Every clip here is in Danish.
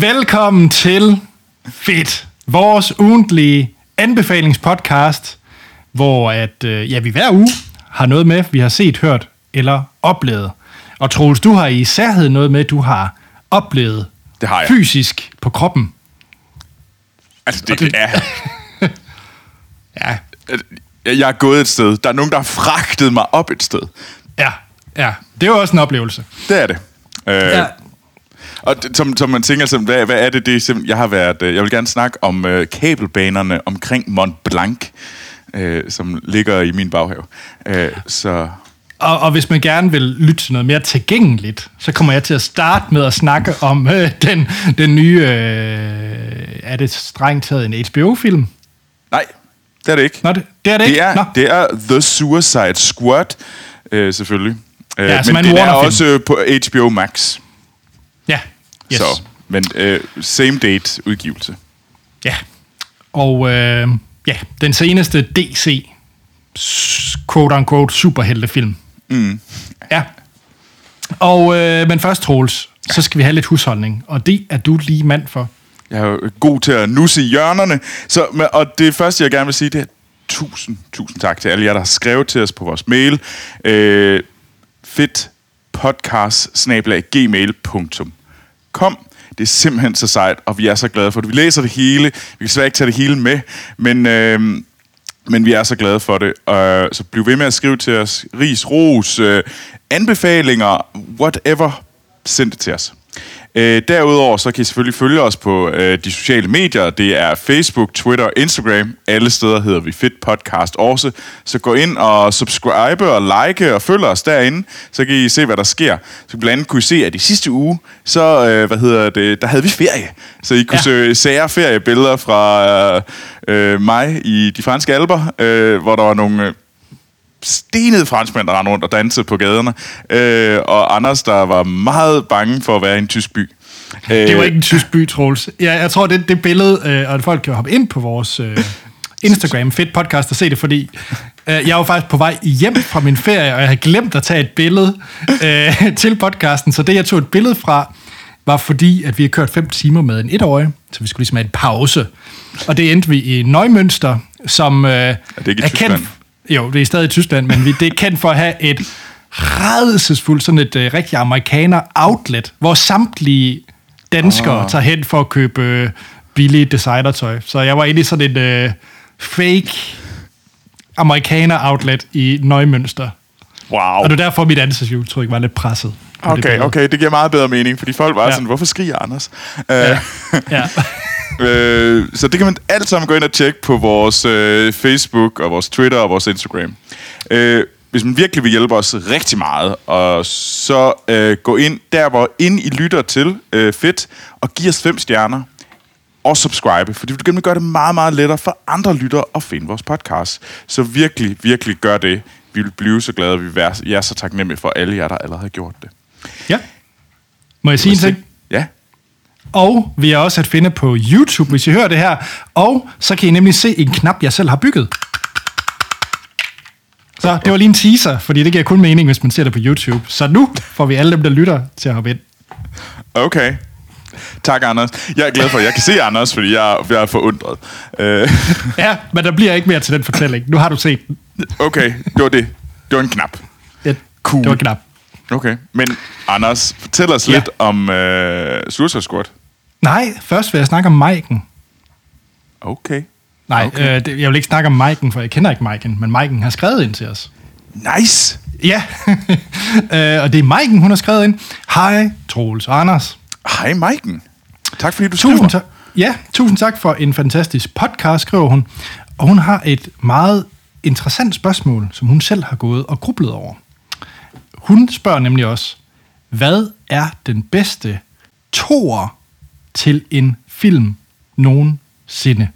Velkommen til Fedt, vores ugentlige anbefalingspodcast, hvor at, øh, ja, vi hver uge har noget med, vi har set, hørt eller oplevet. Og Troels, du har i særhed noget med, du har oplevet Det har jeg. fysisk på kroppen. Altså, det, Og det- er... Ja, Jeg jeg er gået et sted. Der er nogen, der har fragtet mig op et sted. ja, ja. Det er jo også en oplevelse. Det er det. Øh, Ja. Og det, som, som man tænker, sådan, hvad, hvad er det, det er jeg har været... øh, Jeg vil gerne snakke om øh, kabelbanerne omkring Mont Blanc, øh, som ligger i min baghave. Øh, så Og, og hvis man gerne vil lytte til noget mere tilgængeligt, så kommer jeg til at starte med at snakke om øh, den, den nye, øh, er det strengt taget en HBO-film? nej, det er det ikke. Nå, det, det er det, det, ikke? er, Nå. det er The Suicide Squad, øh, selvfølgelig. Øh, Ja, som men en den er også øh, på HBO Max. Ja, yes. Så, men øh, same date udgivelse. Ja. Og øh, ja, den seneste DC, quote-unquote, superheltefilm. Mm. Ja. Og, øh, men først, Troels, så skal vi have lidt husholdning, og det er du lige mand for. Jeg er jo god til at nusse i hjørnerne. Så, og det første, jeg gerne vil sige, det er tusind, tusind tak til alle jer, der har skrevet til os på vores mail. Øh, fedt podcast kom. Det er simpelthen så sejt, og vi er så glade for det. Vi læser det hele. Vi kan slet ikke tage det hele med, men, øh, men vi er så glade for det. Øh, så bliv ved med at skrive til os. Ris, ros, øh, anbefalinger, whatever. Send det til os. Øh, derudover så kan I selvfølgelig følge os på øh, de sociale medier. Det er Facebook, Twitter og Instagram. Alle steder hedder vi Fit Podcast også. Så gå ind og subscribe og like og følg os derinde, så kan I se, hvad der sker. Så blandt andet kunne I se, at i sidste uge, så øh, hvad hedder det, der havde vi ferie. Så I kunne Ja. søge sære feriebilleder fra øh, øh, mig i de franske alber, øh, hvor der var nogle... Øh, stenede franskmænd, der rendte rundt og dansede på gaderne. Øh, og Anders, der var meget bange for at være i en tysk by. Det var ikke en tysk by, Troels. Ja, jeg tror, det, det billede, øh, og folk kan hoppe ind på vores øh, Instagram, fedt podcast, og se det, fordi øh, jeg var faktisk på vej hjem fra min ferie, og jeg havde glemt at tage et billede øh, til podcasten, så det, jeg tog et billede fra, var fordi, at vi har kørt fem timer med en etårig, så vi skulle ligesom have en pause. Og det endte vi i Neumünster, som øh, er, det ikke i Tyskland? Jo, det er stadig i Tyskland, men vi, det er kendt for at have et rædselsfuldt, sådan et øh, rigtig amerikaner outlet, hvor samtlige danskere oh. tager hen for at købe øh, billig designertøj. Så jeg var inde i sådan et øh, fake amerikaner outlet i Neumünster. Wow. Og det er derfor, mit ansigtsudtryk var lidt presset. på det Okay, okay, det giver meget bedre mening, fordi folk var Ja. ja. sådan, hvorfor skriger Anders? Ja. Øh, ja. øh, så det kan man alt sammen gå ind og tjekke på vores øh, Facebook og vores Twitter og vores Instagram. Øh, hvis man virkelig vil hjælpe os rigtig meget, og så øh, gå ind der, hvor ind I lytter til øh, fedt, og giv os fem stjerner og subscribe, fordi det vil gøre det meget, meget lettere for andre lyttere at finde vores podcast. Så virkelig, virkelig gør det. Vi vil blive så glade, og vi er så taknemmelige for alle jer, der allerede har gjort det. ja. Må jeg sige en ting? Og vi er også at finde på YouTube, hvis I hører det her. Og så kan I nemlig se en knap, jeg selv har bygget. Så det var lige en teaser, fordi det giver kun mening, hvis man ser det på YouTube. Så nu får vi alle dem, der lytter, til at hoppe ind. Okay. Tak, Anders. Jeg er glad for, at jeg kan se Anders, fordi jeg, jeg er forundret. Øh, Ja, men der bliver ikke mere til den fortælling. Nu har du set den. okay, det var det. Det var en knap. Det, Cool. det var knap. Okay. Men Anders, fortæl os ja. lidt om øh, Suicide Squad. Nej, først vil jeg snakke om Maiken. Okay. Nej, Okay. øh, det, jeg vil ikke snakke om Maiken, for jeg kender ikke Maiken, men Maiken har skrevet ind til os. Nice. Ja, øh, og det er Maiken, hun har skrevet ind. Hej, Troels og Anders. Hej, Maiken. Tak fordi du Tusind skriver. tak. Ja, tusind tak for en fantastisk podcast, skriver hun. Og hun har et meget interessant spørgsmål, som hun selv har gået og grublet over. Hun spørger nemlig også, hvad er den bedste toer til en film nogensinde?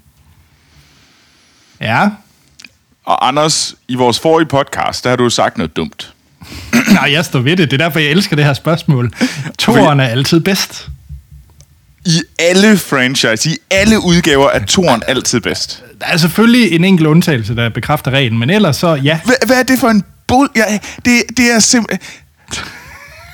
Ja, Og Anders, i vores forrige podcast, der har du sagt noget dumt. nej, jeg står ved det. Det er derfor, jeg elsker det her spørgsmål. Toeren er altid bedst. I alle franchise, i alle udgaver, er toren altid bedst. Der er selvfølgelig en enkelt undtagelse, der bekræfter reglen, men ellers så ja. Hvad, hvad er det for en bull... Ja, det, det er simpelthen...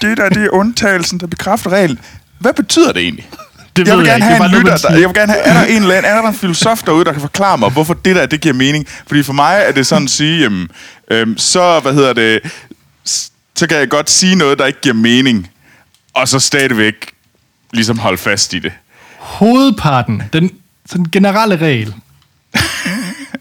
Det der, det er undtagelsen, der bekræfter reglen. Hvad betyder det egentlig? Det jeg vil jeg gerne er have en noget, lytter, der, jeg vil gerne have, er der en eller anden, er der en filosof derude, der kan forklare mig, hvorfor det der, det giver mening? Fordi for mig er det sådan at sige, jamen, øhm, så, hvad hedder det, så kan jeg godt sige noget, der ikke giver mening, og så stadigvæk ligesom holde fast i det. Hovedparten, den sådan generelle regel,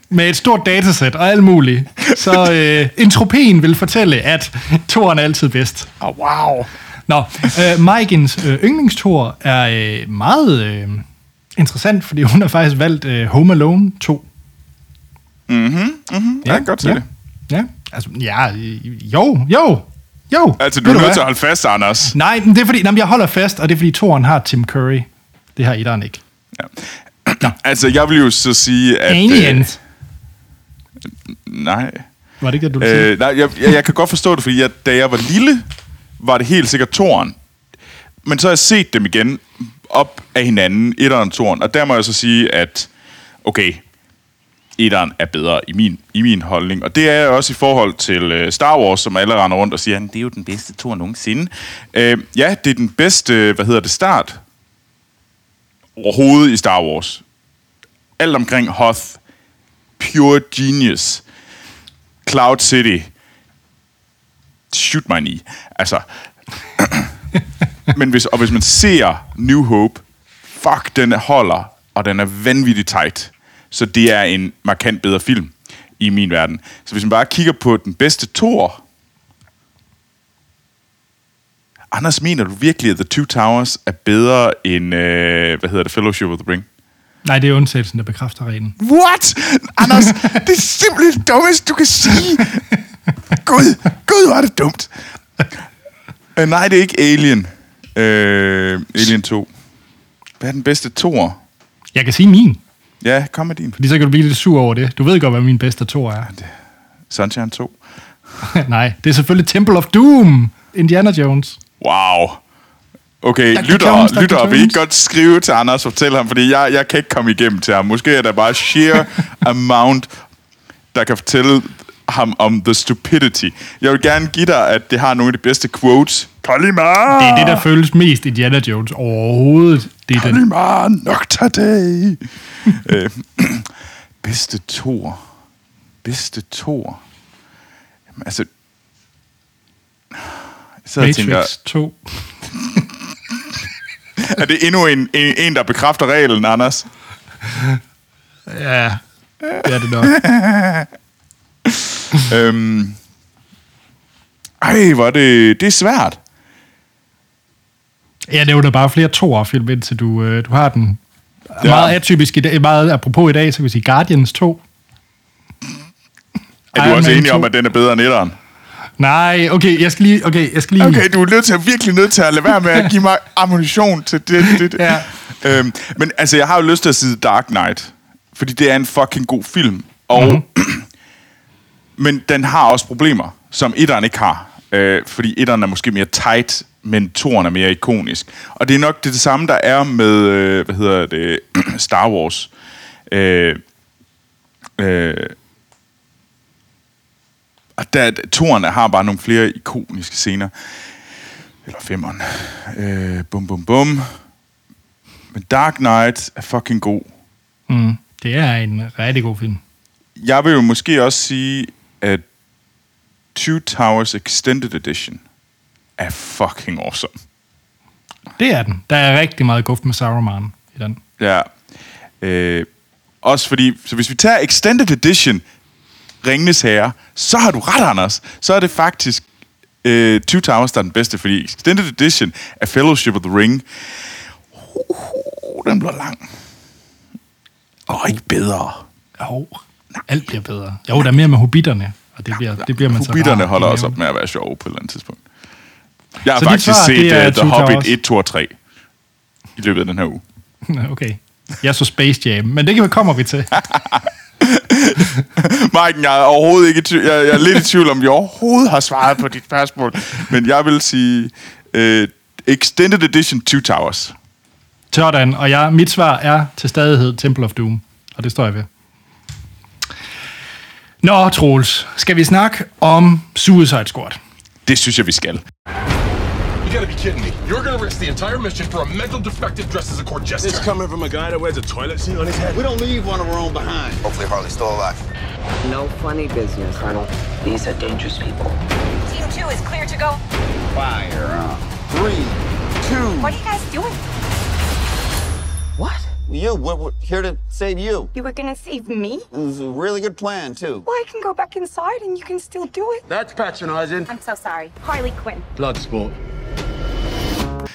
med et stort datasæt og alt muligt, så øh, entropien vil fortælle, at toren er altid bedst. Oh, wow. Nå, øh, Majkens øh, yndlingstor er øh, meget øh, interessant, fordi hun har faktisk valgt øh, Home Alone 2. Mm, jeg kan godt se ja. det. Ja, altså, ja, jo, jo, jo. Altså, du er nødt til at holde fast, Anders. Nej, men det er fordi, nej, jeg holder fast, og det er fordi toren har Tim Curry. Det har etteren ikke. Ja. Altså, jeg vil jo så sige, at... Aliens. Øh, nej. Var det ikke det, du ville sige? Øh, nej, jeg, jeg, jeg kan godt forstå det, fordi jeg, da jeg var lille, var det helt sikkert toren. Men så har jeg set dem igen op af hinanden, etteren og toren, og der må jeg så sige, at okay, etteren er bedre i min, i min holdning. Og det er også i forhold til øh, Star Wars, som alle render rundt og siger, det er jo den bedste tor nogensinde. Øh, ja, det er den bedste, hvad hedder det, start overhovedet i Star Wars. Alt omkring Hoth, pure genius, Cloud City, shoot my knee. Altså, men hvis, og hvis man ser New Hope, fuck, den holder, og den er vanvittigt tight. Så det er en markant bedre film i min verden. Så hvis man bare kigger på den bedste Thor, Anders, mener du virkelig, at The Two Towers er bedre end, øh, hvad hedder det, Fellowship of the Ring? Nej, det er undtagelsen, der bekræfter reglen. What? Anders, det er simpelthen det dummeste, du kan sige. Gud, Gud, er det dumt. Uh, nej, det er ikke Alien. Uh, Alien 2. Hvad er den bedste toer? Jeg kan sige min, Ja, kom med din. fordi så kan du blive lidt sur over det. Du ved godt, hvad min bedste tor er. Sunshine 2. Nej, det er selvfølgelig Temple of Doom, Indiana Jones. Wow. Okay, Dr. lytter, Jones, lytter, vil I godt skrive til Anders og fortælle ham, fordi jeg, jeg kan ikke komme igennem til ham. Måske er der bare sheer amount, der kan fortælle ham om the stupidity. Jeg vil gerne give dig, at det har nogle af de bedste quotes. Kalimar! Det er det, der føles mest Indiana Jones overhovedet. Det er den. Kalimar Nocturday! øh, bedste tor. Bedste tor. Jamen, altså... Sidder og tænker, Matrix 2. er det endnu en, en, en, der bekræfter reglen, Anders? Ja, det er det nok. øhm, ej, hvor det, det er svært. Jeg nævner bare flere toer-film, indtil du, øh, du har den. Ja. Meget atypisk i dag, meget apropos i dag, så kan vi sige Guardians 2. Er du Iron også Man enig om, 2? at den er bedre end etteren? Nej, okay, jeg skal lige... Okay, jeg skal lige... Okay, du er nødt til, virkelig nødt til at lade være med at give mig ammunition til det. det, det. Ja. Øhm, men altså, jeg har jo lyst til at sige Dark Knight, fordi det er en fucking god film. Og, mm-hmm. men den har også problemer, som etteren ikke har. Øh, fordi etteren er måske mere tight, men toeren er mere ikonisk. Og det er nok det, det samme, der er med, øh, hvad hedder det, Star Wars. Øh, øh, og der, toren har bare nogle flere ikoniske scener. Eller femmeren. Øh, bum, bum, bum. Men Dark Knight er fucking god. Mm, det er en rigtig god film. Jeg vil jo måske også sige, at Two Towers Extended Edition er fucking awesome. Det er den. Der er rigtig meget guft med Saruman i den. Ja. Øh, også fordi, så hvis vi tager Extended Edition, Ringnes Herre, så har du ret, Anders. Så er det faktisk øh, Two Towers, der er den bedste, fordi Extended Edition af Fellowship of the Ring, uh, den bliver lang. Og ikke bedre. Jo, alt bliver bedre. Jo, der er mere med hobitterne, og det bliver, det bliver man så Hobitterne holder også op med at være sjove på et eller andet tidspunkt. Jeg har Så faktisk svar, set er uh, The Hobbit Towers? 1, 2 og 3 i løbet af den her uge. Okay. Jeg så Space Jam, men det kommer vi til. Marken, jeg er overhovedet ikke i tvivl. Jeg, jeg er lidt i tvivl om, vi overhovedet har svaret på dit spørgsmål. Men jeg vil sige uh, Extended Edition 2 Towers. Sådan, og jeg, mit svar er til stadighed Temple of Doom, og det står jeg ved. Nå, Troels, skal vi snakke om Suicide Squad? Det synes jeg, vi skal. If gotta be kidding me. You're gonna risk the entire mission for a mental defective dressed as a court jester. This coming from a guy that wears a toilet seat on his head. We don't leave one of our own behind. Hopefully Harley's still alive. No funny business, Colonel. These are dangerous people. Team two is clear to go. Fire. Three, two. What are you guys doing? You, we're, we're here to save you. You were gonna save me? It was a really good plan, too. Well, I can go back inside and you can still do it. That's patronizing. I'm so sorry. Harley Quinn. Bloodsport.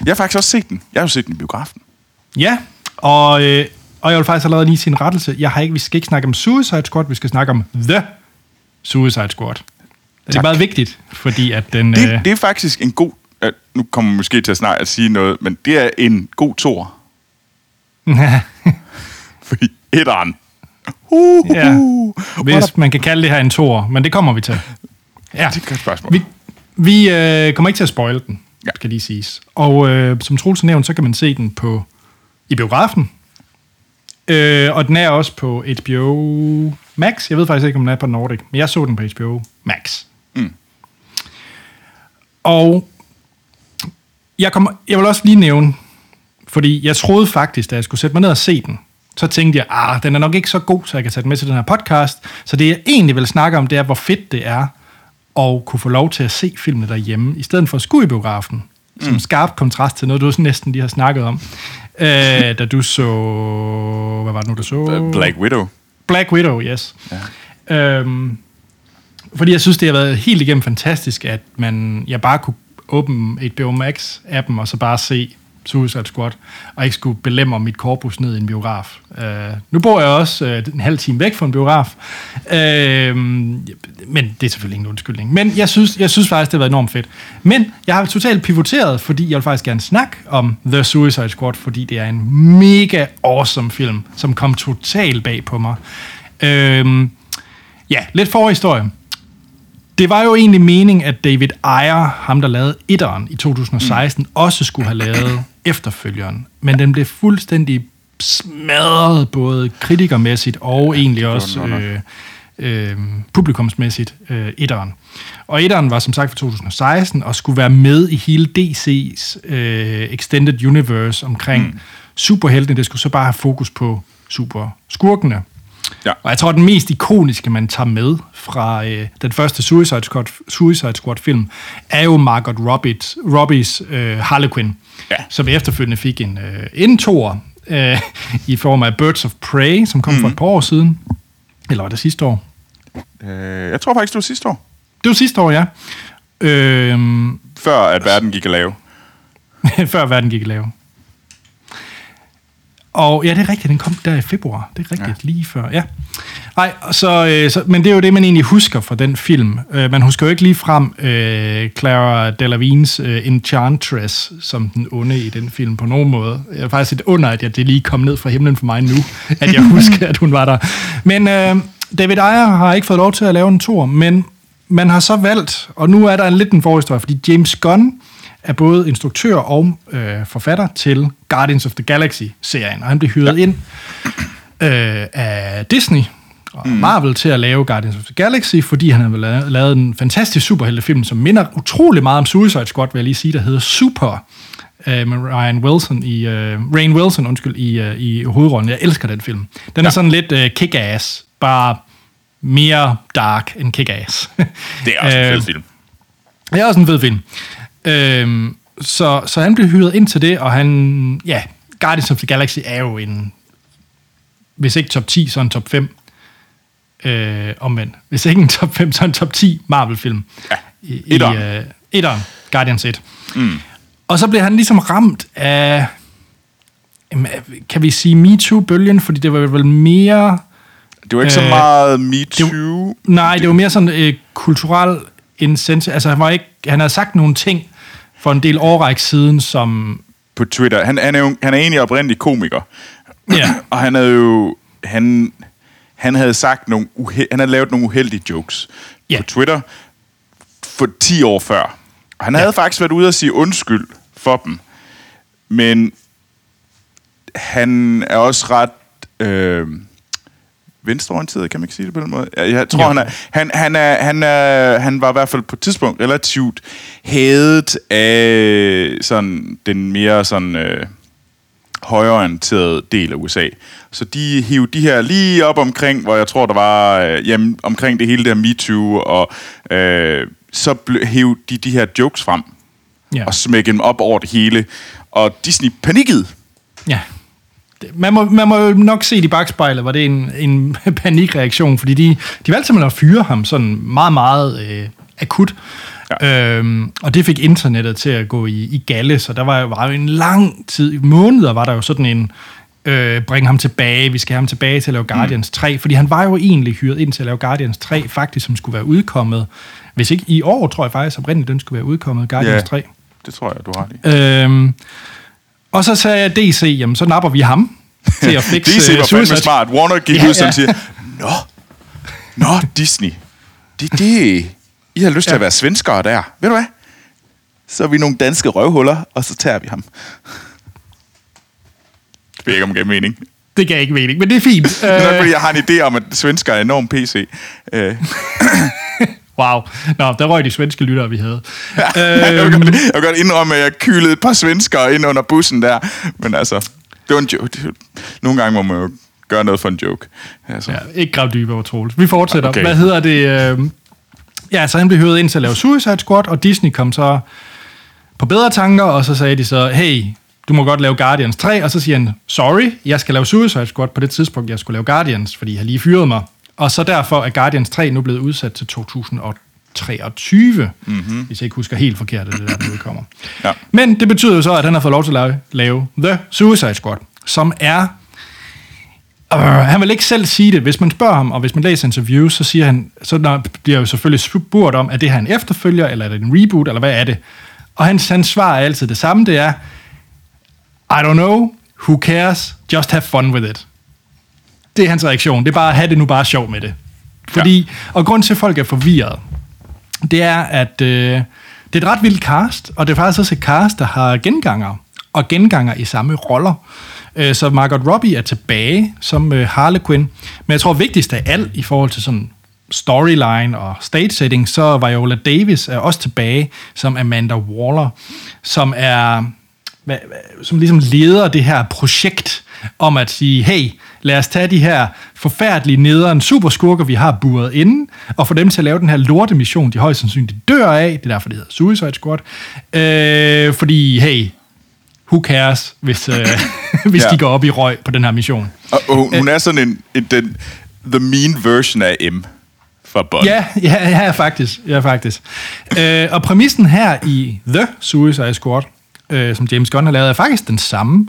Jeg har faktisk også set den. Jeg har jo set den i biografen. Ja, og, øh, og jeg vil faktisk allerede lige sige en rettelse. Jeg har ikke, vi skal ikke snakke om Suicide Squad, vi skal snakke om The Suicide Squad. Det er Tak. meget vigtigt, fordi at den... Det, øh, det er faktisk en god... Øh, nu kommer jeg måske til at snart at sige noget, men det er en god tor. Fordi etteren... Uh, Ja, uh, hvis man kan kalde det her en tor, men det kommer vi til. Ja. Det er et godt spørgsmål. Vi, vi øh, kommer ikke til at spoile den, Ja. ja. skal lige siges. Og øh, som Troels nævnte, så kan man se den på i biografen. Øh, og den er også på HBO Max. Jeg ved faktisk ikke, om den er på Nordic, men jeg så den på HBO Max. Mm. Og jeg, kommer, jeg vil også lige nævne, fordi jeg troede faktisk, da jeg skulle sætte mig ned og se den, så tænkte jeg, ah, den er nok ikke så god, så jeg kan tage den med til den her podcast. Så det jeg egentlig vil snakke om, det er, hvor fedt det er at kunne få lov til at se filmene derhjemme, i stedet for at skulle i biografen. Som skarp kontrast til noget, du også næsten lige har snakket om. Øh, da du så... Hvad var det nu, du så? Black Widow. Black Widow, yes. Ja. Øhm, fordi jeg synes, det har været helt igennem fantastisk, at man, jeg bare kunne åbne HBO Max-appen, og så bare se Suicide Squad, og ikke skulle belemre mit korpus ned i en biograf. Øh, nu bor jeg også øh, en halv time væk fra en biograf, øh, men det er selvfølgelig ingen undskyldning. Men jeg synes, jeg synes faktisk, det har været enormt fedt. Men jeg har totalt pivoteret, fordi jeg vil faktisk gerne snakke om The Suicide Squad, fordi det er en mega awesome film, som kom totalt bag på mig. Øh, ja, lidt forhistorie. Det var jo egentlig meningen, at David Ayer, ham der lavede etteren i 2016, mm. også skulle have lavet efterfølgeren. Men den blev fuldstændig smadret, både kritikermæssigt og ja, egentlig også øh, øh, publikumsmæssigt, øh, etteren. Og etteren var som sagt fra 2016, og skulle være med i hele DC's øh, Extended Universe omkring mm. superheltene. Det skulle så bare have fokus på superskurkene. Ja. Og jeg tror, den mest ikoniske, man tager med fra øh, den første Suicide Squad, Suicide Squad film, er jo Margot Robbies, Robbies øh, Harley Quinn, Ja. som efterfølgende fik en, øh, en øh, i form af Birds of Prey, som kom mm. for et par år siden. Eller var det sidste år? Øh, jeg tror faktisk, det var sidste år. Det var sidste år, ja. Øh, Før at verden gik at lave. før verden gik i lave. Og ja, det er rigtigt, den kom der i februar. Det er rigtigt, ja. lige før, ja. Nej, så, øh, så, men det er jo det, man egentlig husker fra den film. Øh, man husker jo ikke lige frem øh, Clara Delavines øh, Enchantress som den onde i den film på nogen måde. Jeg er faktisk et under, at jeg, det lige kom ned fra himlen for mig nu, at jeg husker, at hun var der. Men øh, David Ayer har ikke fået lov til at lave en tor, men man har så valgt, og nu er der en lidt en forhistorie, fordi James Gunn er både instruktør og øh, forfatter til Guardians of the Galaxy-serien, og han blev hyret ind øh, af Disney og Marvel til at lave Guardians of the Galaxy, fordi han har lavet, en fantastisk superheltefilm, som minder utrolig meget om Suicide Squad, vil jeg lige sige, der hedder Super, øh, med Ryan Wilson i, øh, Rain Wilson, undskyld, i, øh, i hovedrollen. Jeg elsker den film. Den er sådan lidt øh, kick-ass, bare mere dark end kick-ass. Det er også en Øh, fed film. det er også en fed film. Øhm, så, så han blev hyret ind til det, og han, ja, Guardians of the Galaxy er jo en, hvis ikke top 10, så en top 5. Øh, omvendt. Hvis ikke en top 5, så en top 10 Marvel-film. Ja. I, i, Etteren. øh, etteren, Guardians 1. Mm. Og så blev han ligesom ramt af, kan vi sige MeToo-bølgen, fordi det var vel mere... Det var ikke så Øh, meget Me Too. Nej, det var mere sådan øh, kulturel insensitiv. Altså, han, var ikke, han havde sagt nogle ting for en del årræk siden, som... på Twitter. Han, han, er jo, han er egentlig oprindelig komiker. Ja. og han havde jo... Han, han havde sagt nogle uhe, han havde lavet nogle uheldige jokes Ja. på Twitter for 10 år før. Og han havde faktisk været ude og sige undskyld for dem. Men han er også ret... Øh, venstreorienteret, kan man ikke sige det på den måde? Jeg, tror, Jo. han er, han, han, er, han, er, han var i hvert fald på et tidspunkt relativt hadet af sådan, den mere sådan, øh, højreorienterede del af USA. Så de hiv de her lige op omkring, hvor jeg tror, der var øh, jamen, omkring det hele der MeToo, og øh, så hiv de de her jokes frem, Ja. og smækkede dem op over det hele. Og Disney panikkede. Ja. Det- Man må, man må jo nok se det i bagspejlet, var det en, en panikreaktion, fordi de, de valgte simpelthen at fyre ham sådan meget, meget øh, akut. Ja. Øhm, og det fik internettet til at gå i, i galle, så der var jo, var jo en lang tid, måneder var der jo sådan en, øh, bring ham tilbage, vi skal have ham tilbage til at lave Guardians 3, fordi han var jo egentlig hyret ind til at lave Guardians 3, faktisk, som skulle være udkommet, hvis ikke i år, tror jeg faktisk, oprindeligt den skulle være udkommet, Guardians 3. det tror jeg, du har lige. Øhm, og så sagde jeg DC, jamen så napper vi ham til at fikse DC var øh, fandme smart. Warner gik Ja, ud sådan ja. og siger, Nå, Nå, Disney. Det, det, I har lyst til Ja. at være svenskere der. Ved du hvad? Så er vi nogle danske røvhuller, og så tager vi ham. Det ved ikke, om det gav mening. Det gav ikke mening, men det er fint. Det er nok, Øh, fordi jeg har en idé om, at svensker er enormt PC. Wow. Nå, der røg de svenske lyttere, vi havde. jeg, vil godt, jeg vil godt indrømme, at jeg kylede et par svenskere ind under bussen der. Men altså, det var en joke. Nogle gange må man jo gøre noget for en joke. Altså. Ja, ikke grav dybere, Troels. Vi fortsætter. Okay. Hvad hedder det? Øh, ja, så han blev hyret ind til at lave Suicide Squad, og Disney kom så på bedre tanker, og så sagde de så, hey, du må godt lave Guardians 3, og så siger han, sorry, jeg skal lave Suicide Squad på det tidspunkt, jeg skulle lave Guardians, fordi jeg lige fyrede mig. Og så derfor er Guardians 3 nu blevet udsat til 2023, mm-hmm. hvis jeg ikke husker helt forkert, at det der, der udkommer. Ja. Men det betyder jo så, at han har fået lov til at lave, lave The Suicide Squad, som er Uh, han vil ikke selv sige det. Hvis man spørger ham, og hvis man læser interviews, så siger han, så der bliver jo selvfølgelig spurgt om, er det her en efterfølger, eller er det en reboot, eller hvad er det? Og hans, hans svar er altid det samme, det er, I don't know, who cares, just have fun with it. Det er hans reaktion. Det er bare, at have det nu bare sjov med det. Fordi, ja. og grund til, at folk er forvirret, det er, at øh, det er et ret vildt cast, og det er faktisk også et cast, der har genganger, og genganger i samme roller. Øh, så Margot Robbie er tilbage som øh, Harlequin, men jeg tror vigtigst af alt i forhold til sådan storyline og stage setting, så Viola Davis er også tilbage som Amanda Waller, som er som ligesom leder det her projekt om at sige, hey, lad os tage de her forfærdelige nederen superskurker, vi har buret inde, og få dem til at lave den her lorte mission, de højst sandsynligt dør af. Det er derfor, det hedder Suicide Squad. Øh, fordi, hey, who cares, hvis, øh, hvis Ja. de går op i røg på den her mission. Og, og hun, hun er sådan en, en den, the mean version af M fra Bond. Ja, ja, ja, faktisk. Ja, faktisk. Øh, og præmissen her i The Suicide Squad, øh, som James Gunn har lavet, er faktisk den samme.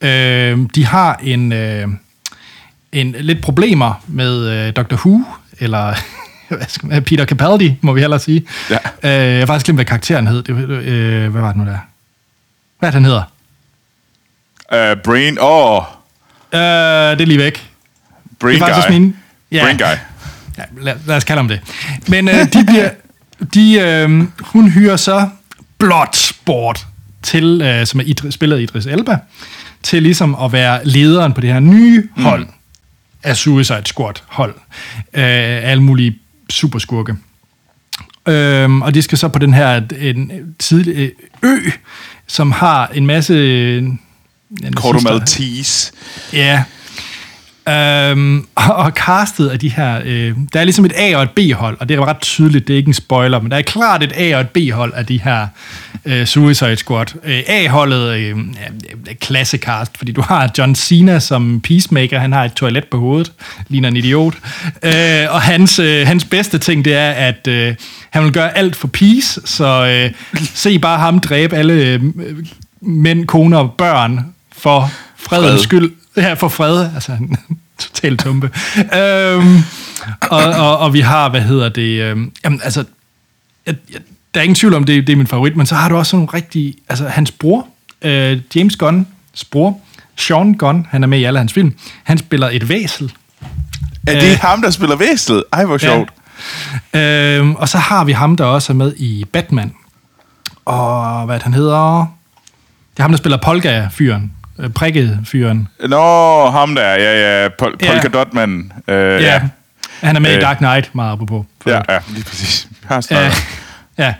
Øh, de har en, øh, en lidt problemer med øh, Doctor Who, eller Peter Capaldi, må vi hellere sige. Ja. Øh, jeg har faktisk glemt, hvad karakteren hed. Det, øh, hvad var det nu der? Hvad han hedder? Uh, brain, åh, oh, Øh, det er lige væk. Brain det er faktisk Guy. min... Ja. Brain Guy. Ja, lad, lad os kalde ham det. Men øh, de bliver, de, øh, hun hyrer så Bloodsport til, øh, som er Idris, spillet Idris Elba, til ligesom at være lederen på det her nye hold mm. Af Suicide Squad hold. Øh, alle mulige superskurke. Øhm, og de skal så på den her en tidlig øh, ø, som har en masse... øh, ja, Øhm, og, castet af de her... Øh, der er ligesom et A- og et B-hold, og det er ret tydeligt, det er ikke en spoiler, men der er klart et A- og et B-hold af de her øh, Suicide Squad. Øh, A-holdet øh, er klasse cast, fordi du har John Cena som peacemaker, han har et toilet på hovedet, ligner en idiot. Øh, og hans, øh, hans bedste ting, det er, at øh, han vil gøre alt for peace, så øh, se bare ham dræbe alle øh, mænd, koner og børn for fredens Fred. skyld. Ja, for fred. Altså, en total tumpe. øhm, og, og, og vi har, hvad hedder det... Øhm, jamen, altså, jeg, jeg, der er ingen tvivl om, det, det er min favorit, men så har du også sådan nogle rigtig... Altså, hans bror, øh, James Gunns bror, Sean Gunn, han er med i alle hans film, han spiller et væsel. Er det Øh. ham, der spiller væslet? Ej, hvor sjovt. Ja. Øhm, og så har vi ham, der også er med i Batman. Og hvad det, han hedder? Det er ham, der spiller Polga-fyren. Øh, prikket fyren. Nå, ham der, ja, ja, Pol- Ja. Polka Dotman. Øh, Ja. ja. Han er med i Øh. Dark Knight, meget. For- ja, ja, lige præcis. Har Ja, snart. ja.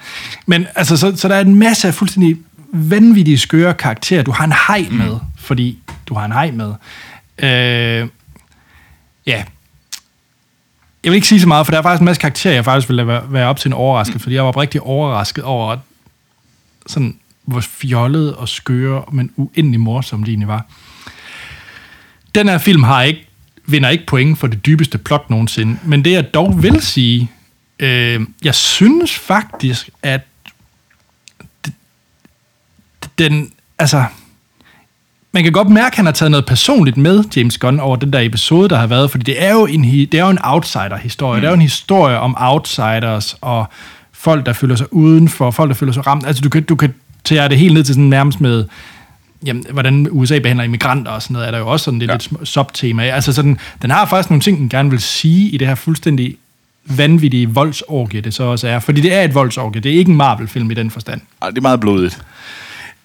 Men altså, så, så der er en masse af fuldstændig vanvittige skøre karakterer, du har en hej Mm. med, fordi du har en hej med. Øh, ja. Jeg vil ikke sige så meget, for der er faktisk en masse karakterer, jeg faktisk ville være, være op til en overraskelse, fordi jeg var rigtig overrasket over, sådan, hvor fjollet og skøre, men uendelig morsom de egentlig var. Den her film har ikke, vinder ikke point for det dybeste plot nogensinde, men det jeg dog vil sige, øh, jeg synes faktisk, at den, altså, man kan godt mærke, at han har taget noget personligt med, James Gunn, over den der episode, der har været, fordi det er jo en, det er jo en outsider-historie. Mm. Det er jo en historie om outsiders og folk, der føler sig udenfor, folk, der føler sig ramt. Altså, du kan, du kan tage det helt ned til sådan nærmest med, jamen, hvordan USA behandler immigranter og sådan noget, er der jo også sådan lidt Ja. sm- subtema. Altså sådan, den har faktisk nogle ting, den gerne vil sige i det her fuldstændig vanvittige voldsorgie, det så også er. Fordi det er et voldsorgie, det er ikke en Marvel-film i den forstand. Ej, det er meget blodigt.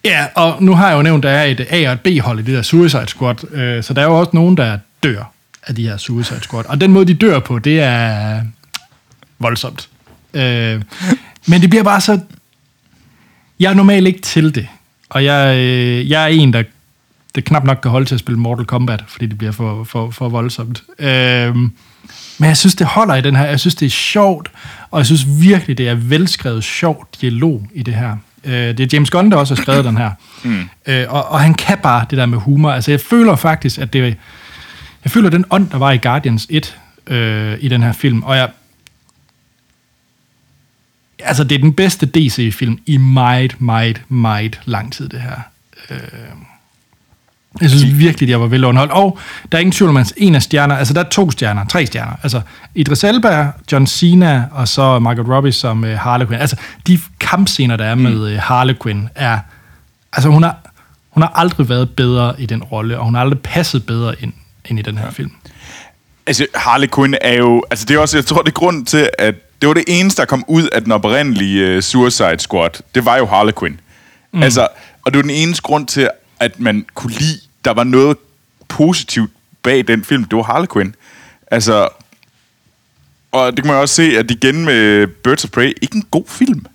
Ja, og nu har jeg jo nævnt, at der er et A- og et B-hold i det der Suicide Squad, øh, så der er jo også nogen, der dør af de her Suicide Squad. Og den måde, de dør på, det er voldsomt. Øh, men det bliver bare så... Jeg er normalt ikke til det, og jeg, øh, jeg er en, der det knap nok kan holde til at spille Mortal Kombat, fordi det bliver for, for, for voldsomt. Øh, men jeg synes, det holder i den her. Jeg synes, det er sjovt, og jeg synes virkelig, det er velskrevet sjov dialog i det her. Øh, det er James Gunn, der også har skrevet den her. Mm. Øh, og, og han kan bare det der med humor. Altså, jeg føler faktisk, at det... Jeg føler den ånd, der var i Guardians 1 øh, i den her film, og jeg... Altså, det er den bedste DC-film i meget, meget, meget lang tid, det her. Øh, jeg synes virkelig, at jeg var velunderholdt. Og der er ingen tvivl om, at en af stjerner, altså der er to stjerner, tre stjerner. Altså Idris Elba, John Cena og så Margot Robbie som Harley Quinn. Altså de kampscener, der er med uh, Harley Quinn, er... Altså hun har, hun har aldrig været bedre i den rolle, og hun har aldrig passet bedre ind, ind i den her film. Altså, Harley Quinn er jo... Altså, det er også... Jeg tror, det er grunden til, at det var det eneste, der kom ud af den oprindelige uh, Suicide Squad. Det var jo Harley Quinn. Mm. Altså, og det var den eneste grund til, at man kunne lide... Der var noget positivt bag den film. Det var Harley Quinn. Altså... Og det kan man også se, at igen med Birds of Prey, ikke en god film.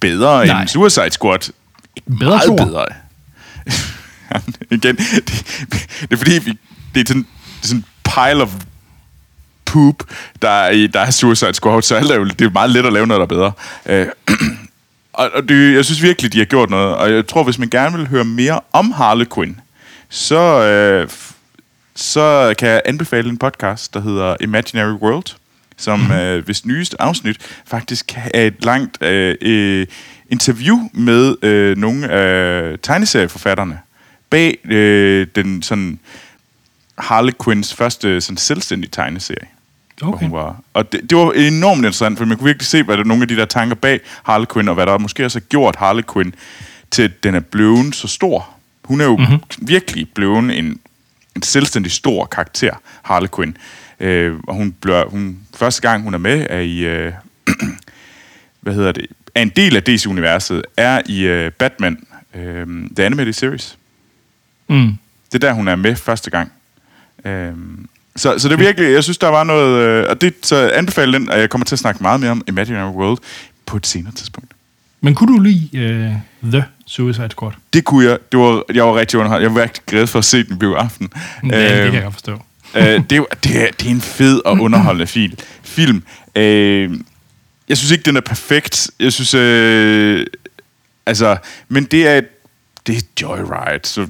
Bedre Nej. end Suicide Squad. Ikke Bedre meget toer. bedre. igen, det, det er fordi, vi, det er sådan, det er sådan en pile of poop, der er, i, der er Suicide Squad, så alt er jo, det er meget let at lave noget, der er bedre. Øh, og og det, jeg synes virkelig, de har gjort noget, og jeg tror, hvis man gerne vil høre mere om Harley Quinn, så, øh, så kan jeg anbefale en podcast, der hedder Imaginary World, som mm-hmm. øh, hvis nyeste afsnit faktisk er et langt øh, øh, interview med øh, nogle af tegneserieforfatterne bag øh, den sådan Harley Quinns første sådan selvstændige tegneserie. Okay. Hun var, og det, det var enormt interessant, for man kunne virkelig se, hvad der er nogle af de der tanker bag Harley Quinn, og hvad der måske også har gjort Harley Quinn til, at den er blevet så stor. Hun er jo mm-hmm. virkelig blevet en, en selvstændig stor karakter, Harley Quinn. Øh, og hun bliver, hun, første gang, hun er med, er i, øh, hvad hedder det, er en del af DC-universet, er i øh, Batman, øh, The Animated Series. Mm. Det er der, hun er med første gang. Øhm, så, så det er virkelig, jeg synes, der var noget... Øh, og det, så anbefaler den, og jeg kommer til at snakke meget mere om Imaginary World på et senere tidspunkt. Men kunne du lide uh, The Suicide Squad? Det kunne jeg. Det var, jeg var rigtig underholdt. Jeg var rigtig glad for at se den biografen. Ja, det kan jeg godt forstå. øh, det, er, det, er, det er en fed og underholdende film. film. Øh, jeg synes ikke, den er perfekt. Jeg synes... Øh, altså, men det er, et- det er joyride, så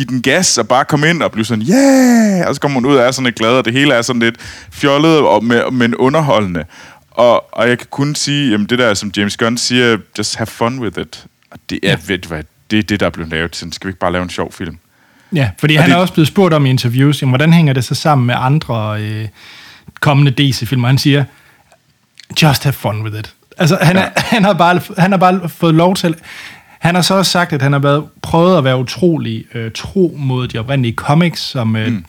giv den gas og bare kom ind og blive sådan, yeah! Og så kommer hun ud og er sådan lidt glad, og det hele er sådan lidt fjollet, og med, men underholdende. Og, og jeg kan kun sige, jamen det der, som James Gunn siger, just have fun with it. Og det er, ja. ved du hvad, det er det, der er blevet lavet. Sådan, skal vi ikke bare lave en sjov film? Ja, fordi Og han det- er også blevet spurgt om i interviews, jamen, hvordan hænger det så sammen med andre øh, kommende DC-filmer? Han siger, just have fun with it. Altså, han, er, han, har bare, han har bare fået lov til... Han har så også sagt, at han har været, prøvet at være utrolig øh, tro mod de oprindelige comics, som øh, mm.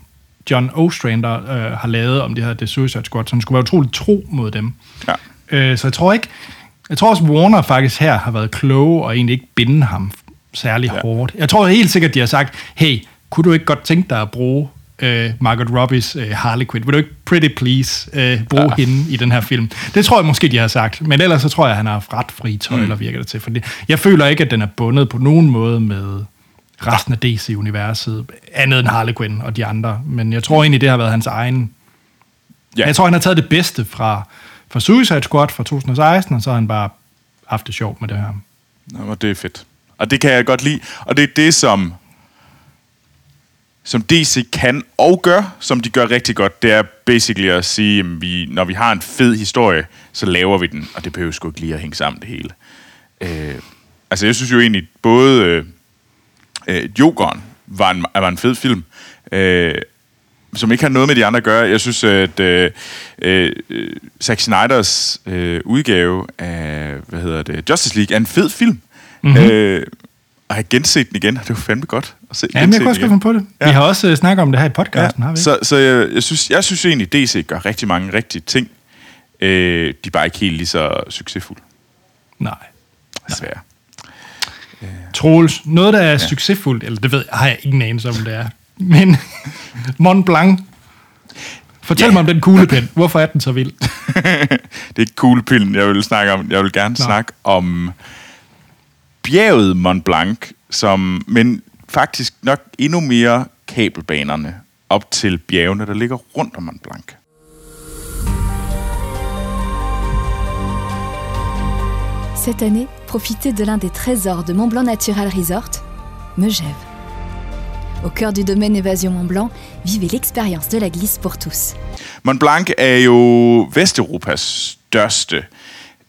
John Ostrander øh, har lavet om det her The Suicide Squad, så han skulle være utrolig tro mod dem. Ja. Øh, så jeg tror ikke... Jeg tror også, Warner faktisk her har været kloge og egentlig ikke binde ham særlig ja. hårdt. Jeg tror helt sikkert, de har sagt, hey, kunne du ikke godt tænke dig at bruge øh, Margot Robbies øh, Harley Quinn? Vil du ikke pretty please øh, bruge ja. hende i den her film? Det tror jeg måske, de har sagt. Men ellers så tror jeg, at han har haft ret fri tøjler, mm. virker det til. Fordi jeg føler ikke, at den er bundet på nogen måde med resten af DC-universet, andet end Harley Quinn og de andre. Men jeg tror egentlig, det har været hans egen... Ja. Jeg tror, han har taget det bedste fra, fra Suicide Squad fra 2016, og så har han bare haft det sjovt med det her. Nå, det er fedt. Og det kan jeg godt lide. Og det er det, som, som DC kan og gør, som de gør rigtig godt. Det er basically at sige, at vi, når vi har en fed historie, så laver vi den. Og det behøver sgu ikke lige at hænge sammen det hele. Øh, altså, jeg synes jo egentlig, både øh, øh, Jokeren var en, var en fed film. Øh, som ikke har noget med de andre at gøre. Jeg synes, at øh, øh, Zack Snyders øh, udgave af, hvad hedder det, Justice League er en fed film. Mm-hmm. Øh, jeg har genset den igen, det var fandme godt at se, Ja, men jeg kunne også godt på det. Ja. Vi har også uh, snakket om det her i podcasten, ja. har vi ikke? Så, så jeg, jeg, synes, jeg synes egentlig, DC gør rigtig mange rigtige ting. Øh, de er bare ikke helt lige så succesfulde, Nej. desværre. Troels, noget, der er ja. succesfuldt, eller det ved jeg, har jeg ingen anelse om, det er, men Mont Blanc. Fortæl Ja. mig om den kuglepen. Hvorfor er den så vild? det er ikke kuglepillen, jeg vil snakke om. Jeg vil gerne Nå. snakke om bjerget Mont Blanc, som, men faktisk nok endnu mere kabelbanerne op til bjergene, der ligger rundt om Mont Blanc. Cette année, profitez de l'un des trésors de Montblanc Natural Resort, Megève. Au cœur du domaine Évasion Montblanc, vivez l'expérience de la glisse pour tous. Mont Blanc er jo Vesteuropas største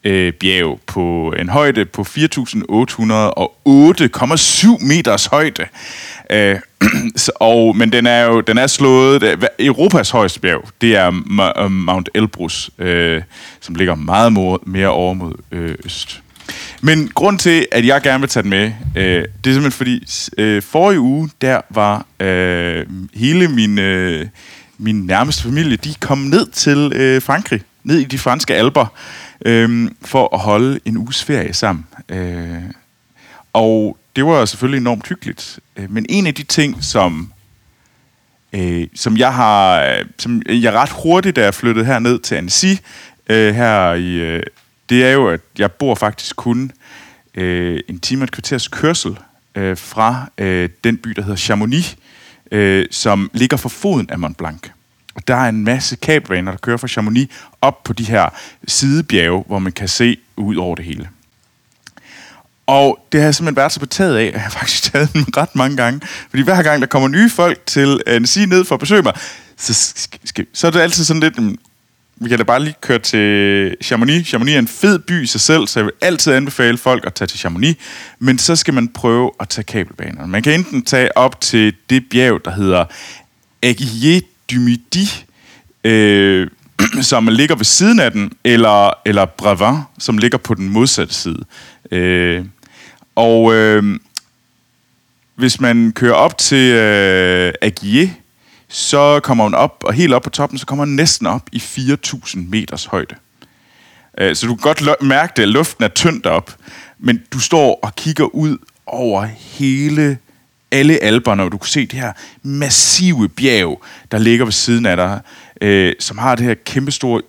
øh, bjerg på en højde på 4.808,7 meters højde. Øh, så- og, men den er jo den er slået... Øh, Europas højeste bjerg, det er Ma- øh, Mount Elbrus, øh, som ligger meget mere over mod øh, øst. Men grund til, at jeg gerne vil tage den med, øh, det er simpelthen fordi, øh, forrige uge, der var øh, hele min, øh, min nærmeste familie, de kom ned til øh, Frankrig, ned i de franske alber, øh, for at holde en uges ferie sammen. Øh, og det var selvfølgelig enormt hyggeligt. Øh, Men en af de ting, som øh, som jeg har, øh, som jeg ret hurtigt, da jeg flyttede herned til Annecy, øh, her i, øh, det er jo, at jeg bor faktisk kun øh, en time og et kvarters kørsel øh, fra øh, den by, der hedder Chamonix, øh, som ligger for foden af Mont Blanc. Der er en masse kabelbaner, der kører fra Chamonix op på de her sidebjerge, hvor man kan se ud over det hele. Og det har jeg simpelthen været så betaget af, at jeg har faktisk taget den ret mange gange. Fordi hver gang der kommer nye folk til øh, Annecy ned for at besøge mig, så, skal, så er det altid sådan lidt, vi kan da bare lige køre til Chamonix. Chamonix er en fed by i sig selv, så jeg vil altid anbefale folk at tage til Chamonix. Men så skal man prøve at tage kabelbanerne. Man kan enten tage op til det bjerg, der hedder Aiguille du Midi, øh, som ligger ved siden af den, eller, eller Brevin, som ligger på den modsatte side. Øh, og øh, hvis man kører op til øh, Agier, så kommer man op, og helt op på toppen, så kommer man næsten op i 4.000 meters højde. Øh, så du kan godt lo- mærke det, at luften er tynd op, men du står og kigger ud over hele alle alberne, og du kan se det her massive bjerg, der ligger ved siden af dig, øh, som har det her kæmpestore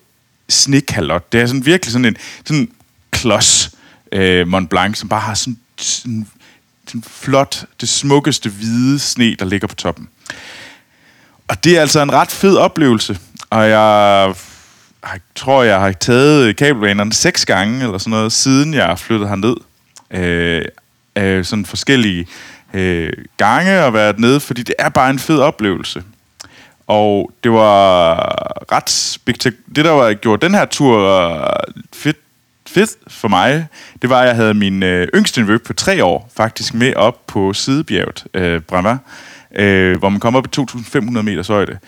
snekalot. Det er sådan virkelig sådan en sådan klods øh, Mont Blanc, som bare har sådan, sådan, sådan flot, det smukkeste hvide sne, der ligger på toppen. Og det er altså en ret fed oplevelse, og jeg jeg tror, jeg har taget kabelbanerne seks gange, eller sådan noget, siden jeg flyttede herned. Øh, øh, sådan forskellige øh, gange og været nede, fordi det er bare en fed oplevelse. Og det var ret spektakulært. Det, der var gjorde den her tur øh, fedt, fedt for mig, det var, at jeg havde min øh, yngste nevø på tre år faktisk med op på sidebjerget, øh, Brava, øh, hvor man kom op i 2.500 meters højde.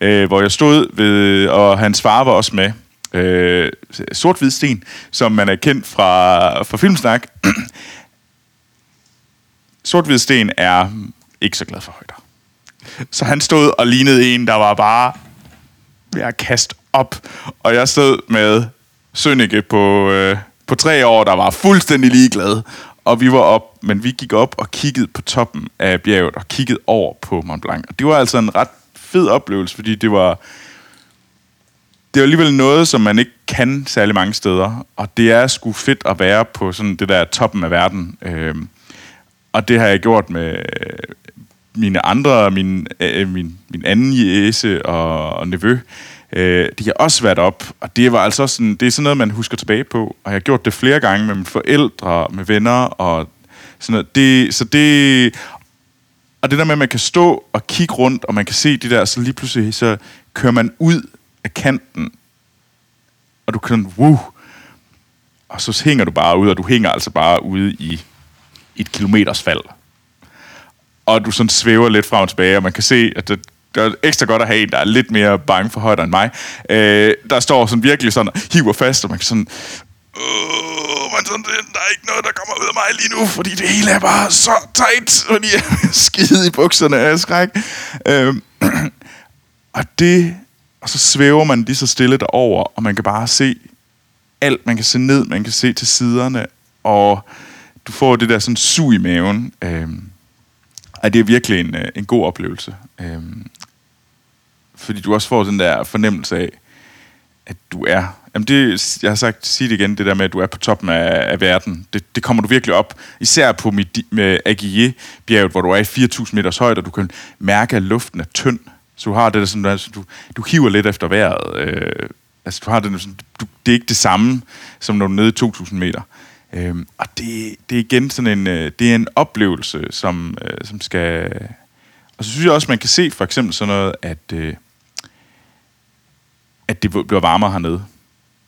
Øh, hvor jeg stod ved, og hans far var også med. Øh, Sort-Hvid Sten, som man er kendt fra, fra Filmsnak sort Sten er ikke så glad for højder. Så han stod og lignede en, der var bare ved at kaste op. Og jeg stod med Sønneke på, øh, på tre år, der var fuldstændig ligeglad. og vi var op, men vi gik op og kiggede på toppen af bjerget og kiggede over på Mont Blanc. Og det var altså en ret fed oplevelse, fordi det var det er alligevel noget, som man ikke kan særlig mange steder, og det er sgu fedt at være på sådan det der toppen af verden. Øhm, og det har jeg gjort med øh, mine andre, min, øh, min, min anden jæse og, og nevø. Øh, de har også været op, og det var altså sådan, det er sådan noget, man husker tilbage på. Og jeg har gjort det flere gange med mine forældre, med venner og sådan noget. Det, så det, og det der med, at man kan stå og kigge rundt, og man kan se de der, så lige pludselig, så kører man ud af kanten, og du kan, wow, og så hænger du bare ud, og du hænger altså bare ude i et kilometers fald. Og du sådan svæver lidt frem og tilbage, og man kan se, at det, det er ekstra godt at have en, der er lidt mere bange for højder end mig. Øh, der står sådan virkelig sådan, hiver fast, og man kan sådan, øh, man sådan, der er ikke noget, der kommer ud af mig lige nu, fordi det hele er bare så tight, fordi jeg er skide i bukserne af skræk. Øh, og det, og så svæver man lige så stille derover, og man kan bare se alt. Man kan se ned, man kan se til siderne, og du får det der sådan sug i maven. Øh, og det er virkelig en, øh, en god oplevelse. Øh, fordi du også får den der fornemmelse af, at du er... Jamen det, jeg har sagt, sig det igen, det der med, at du er på toppen af, af verden. Det, det kommer du virkelig op. Især på mit, med Aguillet-bjerget, hvor du er i 4.000 meters højde, og du kan mærke, at luften er tynd. Så du har det der sådan, altså, du, du hiver lidt efter vejret. Øh, altså du har det sådan, du, det er ikke det samme, som når du er nede i 2.000 meter. Øhm, og det, det er igen sådan en, øh, det er en oplevelse, som, øh, som skal... Og så synes jeg også, man kan se for eksempel sådan noget, at, øh, at det bliver varmere hernede.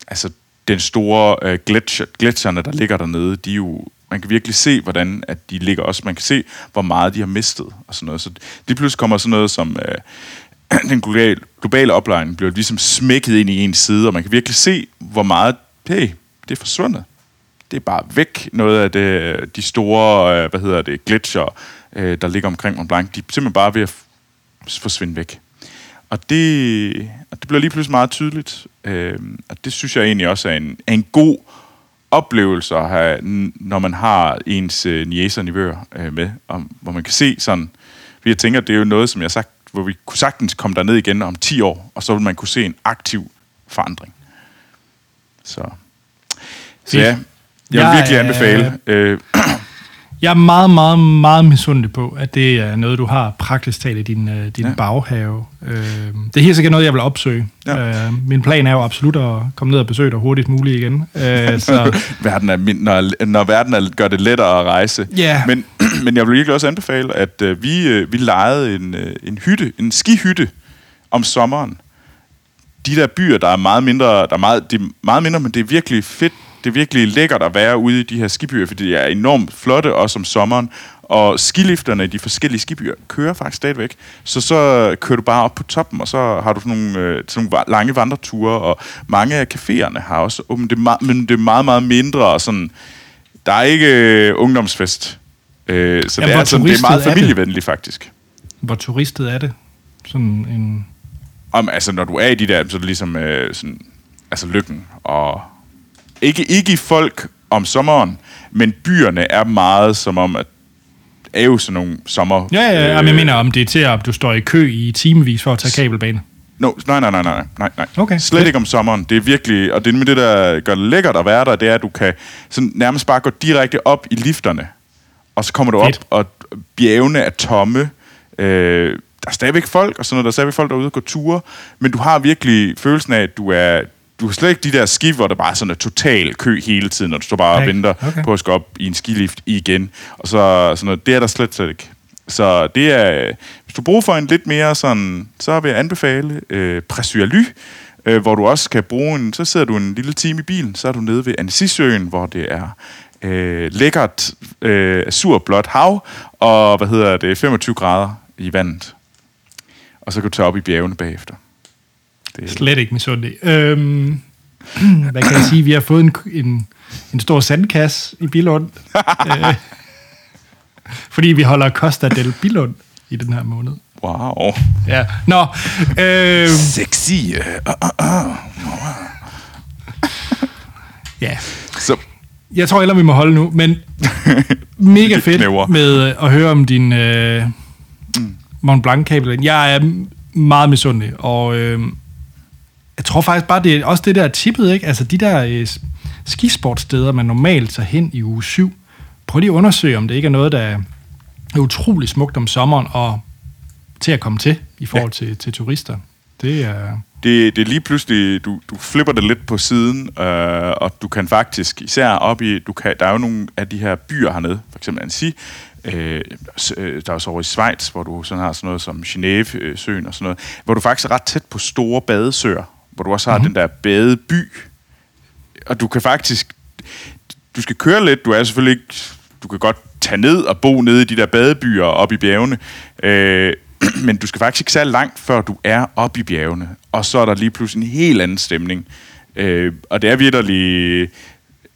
Altså den store øh, gletscher, gletsjerne, der ligger dernede, de er jo man kan virkelig se, hvordan at de ligger også. Man kan se, hvor meget de har mistet og sådan noget. Så det pludselig kommer sådan noget som øh, den globale, globale oplejning bliver ligesom smækket ind i en side, og man kan virkelig se, hvor meget, hey, det er forsvundet. Det er bare væk. Noget af det, de store, øh, hvad hedder det, gletsjer, øh, der ligger omkring Mont Blanc, de er simpelthen bare ved at forsvinde væk. Og det, og det bliver lige pludselig meget tydeligt. Øh, og det synes jeg egentlig også er en, er en god oplevelse at have, når man har ens øh, niæser og nivøer øh, med, om, hvor man kan se sådan, fordi jeg tænker, det er jo noget, som jeg sagt, hvor vi kunne sagtens komme derned igen om 10 år, og så vil man kunne se en aktiv forandring. Så, så ja, jeg vil Jeg virkelig anbefale. Øh, Jeg er meget, meget, meget misundelig på, at det er noget, du har praktisk talt i din, øh, din Ja. baghave. Øh, det er helt sikkert noget, jeg vil opsøge. Ja. Øh, min plan er jo absolut at komme ned og besøge dig hurtigst muligt igen. Øh, så verden er, min- når, når verden er, gør det lettere at rejse. Ja. Men, men jeg vil virkelig også anbefale, at øh, vi, øh, vi lejede en, øh, en hytte, en skihytte om sommeren. De der byer, der er meget mindre, der er meget, det er meget mindre, men det er virkelig fedt. Det er virkelig lækkert at være ude i de her skibyer, fordi de er enormt flotte, også om sommeren. Og skilifterne i de forskellige skibyer kører faktisk stadigvæk. Så så kører du bare op på toppen, og så har du sådan nogle, øh, sådan nogle lange vandreture, og mange af caféerne har også åbent. Det er men det er meget, meget mindre, og sådan, der er ikke øh, ungdomsfest. Øh, så Jamen, det, er, sådan, det er meget familievenligt, faktisk. hvor turistet er det? Sådan en... Om, altså, når du er i de der, så er det ligesom øh, sådan, altså lykken. Og ikke, ikke i folk om sommeren, men byerne er meget som om, at er jo sådan nogle sommer... Ja, ja, ja. Øh, jeg mener, om det er til, at du står i kø i timevis for at tage kabelbane. No, nej, nej, nej, nej, nej, nej. Okay. Slet ikke om sommeren. Det er virkelig, og det med det, der gør det lækkert at være der, det er, at du kan sådan nærmest bare gå direkte op i lifterne, og så kommer du Fedt. op, og bjergene er tomme. Øh, der er stadigvæk folk, og sådan noget, der er stadigvæk folk derude og går ture, men du har virkelig følelsen af, at du er, du har slet ikke de der ski, hvor der bare er sådan en total kø hele tiden, og du står bare og Nej, venter okay. på at skal op i en skilift igen, og så sådan noget, det er der slet, slet ikke. Så det er, hvis du bruger for en lidt mere sådan, så vil jeg anbefale øh, Pressualy, øh, hvor du også kan bruge en, så sidder du en lille time i bilen, så er du nede ved Annecy-søen, hvor det er øh, lækkert øh, surblåt hav, og hvad hedder det, 25 grader i vandet. Og så kan du tage op i bjergene bagefter. Det, Slet ikke misundelig. Øhm, hvad kan jeg sige? Vi har fået en, en, en stor sandkasse i Bilund. øh, fordi vi holder Costa del Bilund i den her måned. wow. Ja. Nå, øh, Sexy. øh, ja. Så, Jeg tror heller, vi må holde nu, men Mega fedt knæver. med øh, at høre om din øh, Mont Blanc-kabel. Jeg er meget misundelig, og øh, jeg tror faktisk bare, det er også det der tippet, ikke? Altså de der øh, skisportsteder, man normalt tager hen i uge 7. Prøv lige at undersøge, om det ikke er noget, der er utrolig smukt om sommeren, og til at komme til i forhold ja. til, til turister. Det er... det, det er lige pludselig, du, du flipper det lidt på siden, øh, og du kan faktisk, især op i, du kan, der er jo nogle af de her byer hernede, for eksempel Annecy, øh, øh, der er også over i Schweiz, hvor du sådan har sådan noget som Genève-søen og sådan noget, hvor du faktisk er ret tæt på store badesøer, hvor du også har mm-hmm. den der badeby, og du kan faktisk, du skal køre lidt, du er selvfølgelig ikke, du kan godt tage ned og bo nede i de der badebyer oppe i bjergene, øh, men du skal faktisk ikke særlig langt, før du er oppe i bjergene, og så er der lige pludselig en helt anden stemning. Øh, og det er virkelig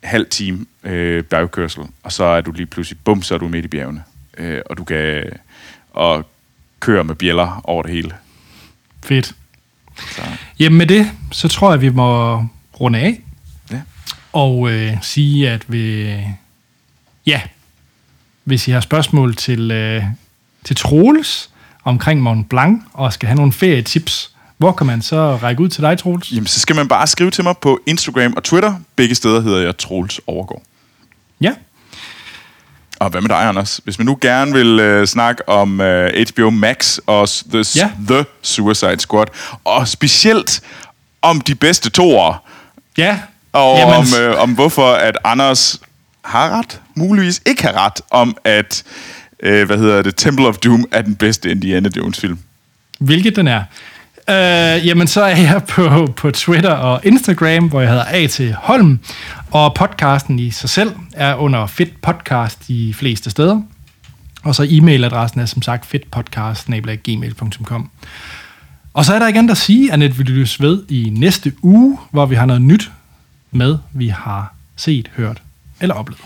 halv time øh, bjergkørsel, og så er du lige pludselig, bum, så er du midt i bjergene. Øh, og du kan og køre med bjæller over det hele. Fedt. Så. Jamen med det, så tror jeg, vi må runde af. Ja. Og øh, sige, at vi, ja, hvis I har spørgsmål til, øh, til Troels omkring Mont Blanc, og skal have nogle ferietips, hvor kan man så række ud til dig, Troels? Jamen, så skal man bare skrive til mig på Instagram og Twitter. Begge steder hedder jeg Troels Overgaard. Ja, Og hvad med dig, Anders? Hvis man nu gerne vil øh, snakke om øh, HBO Max og the, Ja. the Suicide Squad, og specielt om de bedste toere, ja. og Jamen, om, øh, om hvorfor at Anders har ret, muligvis ikke har ret, om at, øh, hvad hedder det, Temple of Doom er den bedste Indiana Jones-film. Hvilket den er. Øh, jamen, så er jeg på, på Twitter og Instagram, hvor jeg hedder A.T. Holm, og podcasten i sig selv er under Fit Podcast de fleste steder. Og så e-mailadressen er som sagt fedtpodcast.gmail.com. Og så er der igen der sige, at vi lyttes ved i næste uge, hvor vi har noget nyt med, vi har set, hørt eller oplevet.